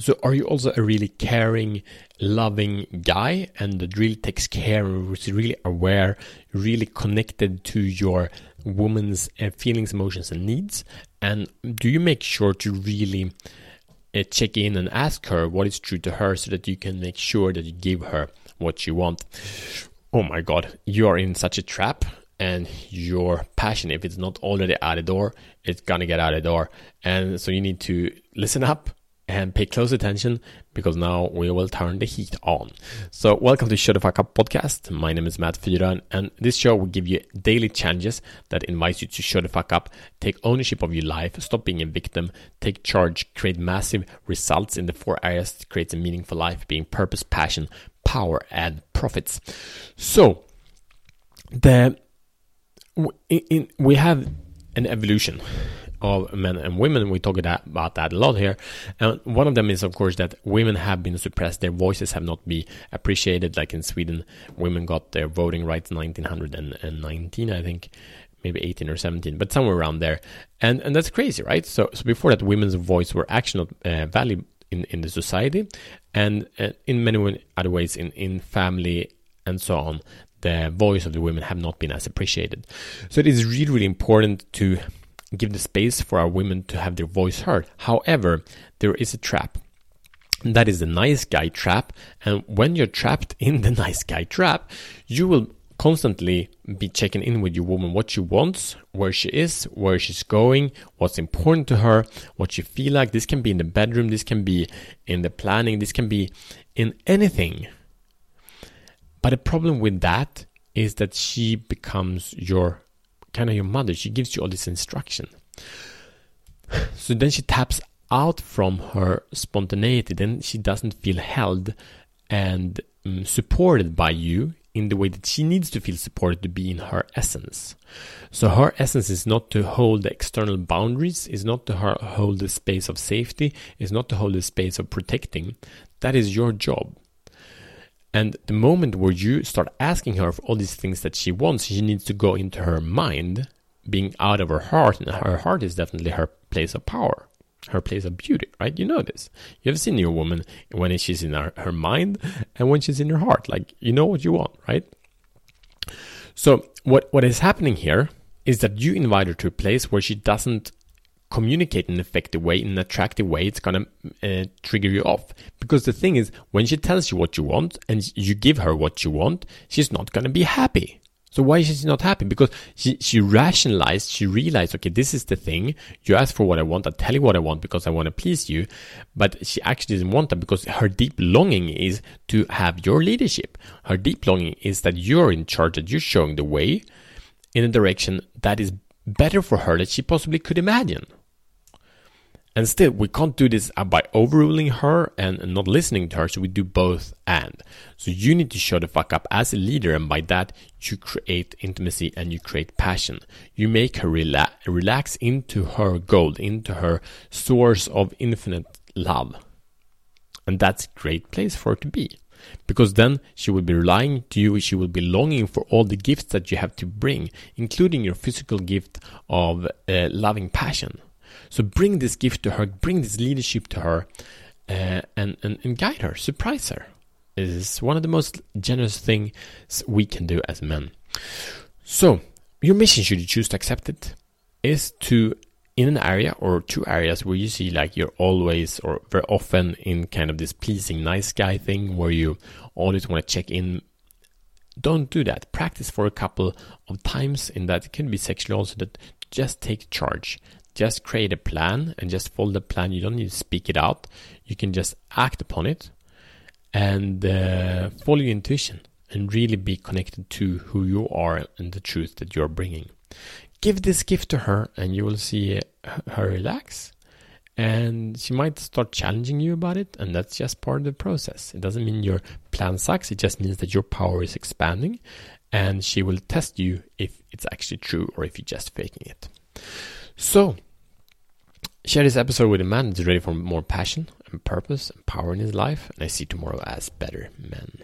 So, are you also a really caring, loving guy and that really takes care, who's really aware, really connected to your woman's uh, feelings, emotions, and needs? And do you make sure to really uh, check in and ask her what is true to her so that you can make sure that you give her what you want? Oh my god, you are in such a trap and your passion, if it's not already out the door, it's gonna get out the door. And so you need to listen up and pay close attention because now we will turn the heat on. So, welcome to Show the Fuck Up podcast. My name is Matt Fyran, and this show will give you daily challenges that invites you to show the fuck up, take ownership of your life, stop being a victim, take charge, create massive results in the four areas that creates a meaningful life, being purpose, passion, power, and profits. So, the in, in, we have an evolution of men and women. We talk about that a lot here. And one of them is, of course, that women have been suppressed. Their voices have not been appreciated. Like in Sweden, women got their voting rights in 1919, I think, maybe 18 or 17, but somewhere around there. And and that's crazy, right? So, so before that, women's voice were actually not uh, valued in, in the society. And uh, in many other ways, in, in family and so on, the voice of the women have not been as appreciated. So it is really, really important to give the space for our women to have their voice heard. However, there is a trap. That is the nice guy trap. And when you're trapped in the nice guy trap, you will constantly be checking in with your woman what she wants, where she is, where she's going, what's important to her, what she feel like. This can be in the bedroom, this can be in the planning, this can be in anything. But the problem with that is that she becomes your kind of your mother. She gives you all this instruction. So then she taps out from her spontaneity. Then she doesn't feel held and um, supported by you in the way that she needs to feel supported to be in her essence. So her essence is not to hold the external boundaries, is not to hold the space of safety, is not to hold the space of protecting. That is your job. And the moment where you start asking her for all these things that she wants, she needs to go into her mind, being out of her heart. And her heart is definitely her place of power, her place of beauty, right? You know this. You have seen your woman when she's in her, her mind and when she's in her heart. Like, you know what you want, right? So, what, what is happening here is that you invite her to a place where she doesn't communicate in an effective way, in an attractive way, it's gonna uh, trigger you off. Because the thing is, when she tells you what you want and you give her what you want, she's not gonna be happy. So why is she not happy? Because she, she rationalized, she realized, okay, this is the thing. You ask for what I want. I tell you what I want because I want to please you. But she actually doesn't want that because her deep longing is to have your leadership. Her deep longing is that you're in charge, that you're showing the way in a direction that is better for her that she possibly could imagine. And still, we can't do this by overruling her and not listening to her, so we do both and. So you need to show the fuck up as a leader, and by that, you create intimacy and you create passion. You make her rela- relax into her gold, into her source of infinite love. And that's a great place for her to be. Because then she will be relying to you, she will be longing for all the gifts that you have to bring, including your physical gift of uh, loving passion. So bring this gift to her, bring this leadership to her, uh, and, and, and guide her, surprise her. It is one of the most generous things we can do as men. So, your mission, should you choose to accept it, is to, in an area or two areas where you see like you're always or very often in kind of this pleasing nice guy thing where you always want to check in don't do that. Practice for a couple of times in that. It can be sexually also that just take charge just create a plan and just follow the plan. You don't need to speak it out. You can just act upon it and uh, follow your intuition and really be connected to who you are and the truth that you're bringing. Give this gift to her and you will see her relax. And she might start challenging you about it, and that's just part of the process. It doesn't mean your plan sucks, it just means that your power is expanding, and she will test you if it's actually true or if you're just faking it. So, Share this episode with a man that's ready for more passion and purpose and power in his life, and I see tomorrow as better men.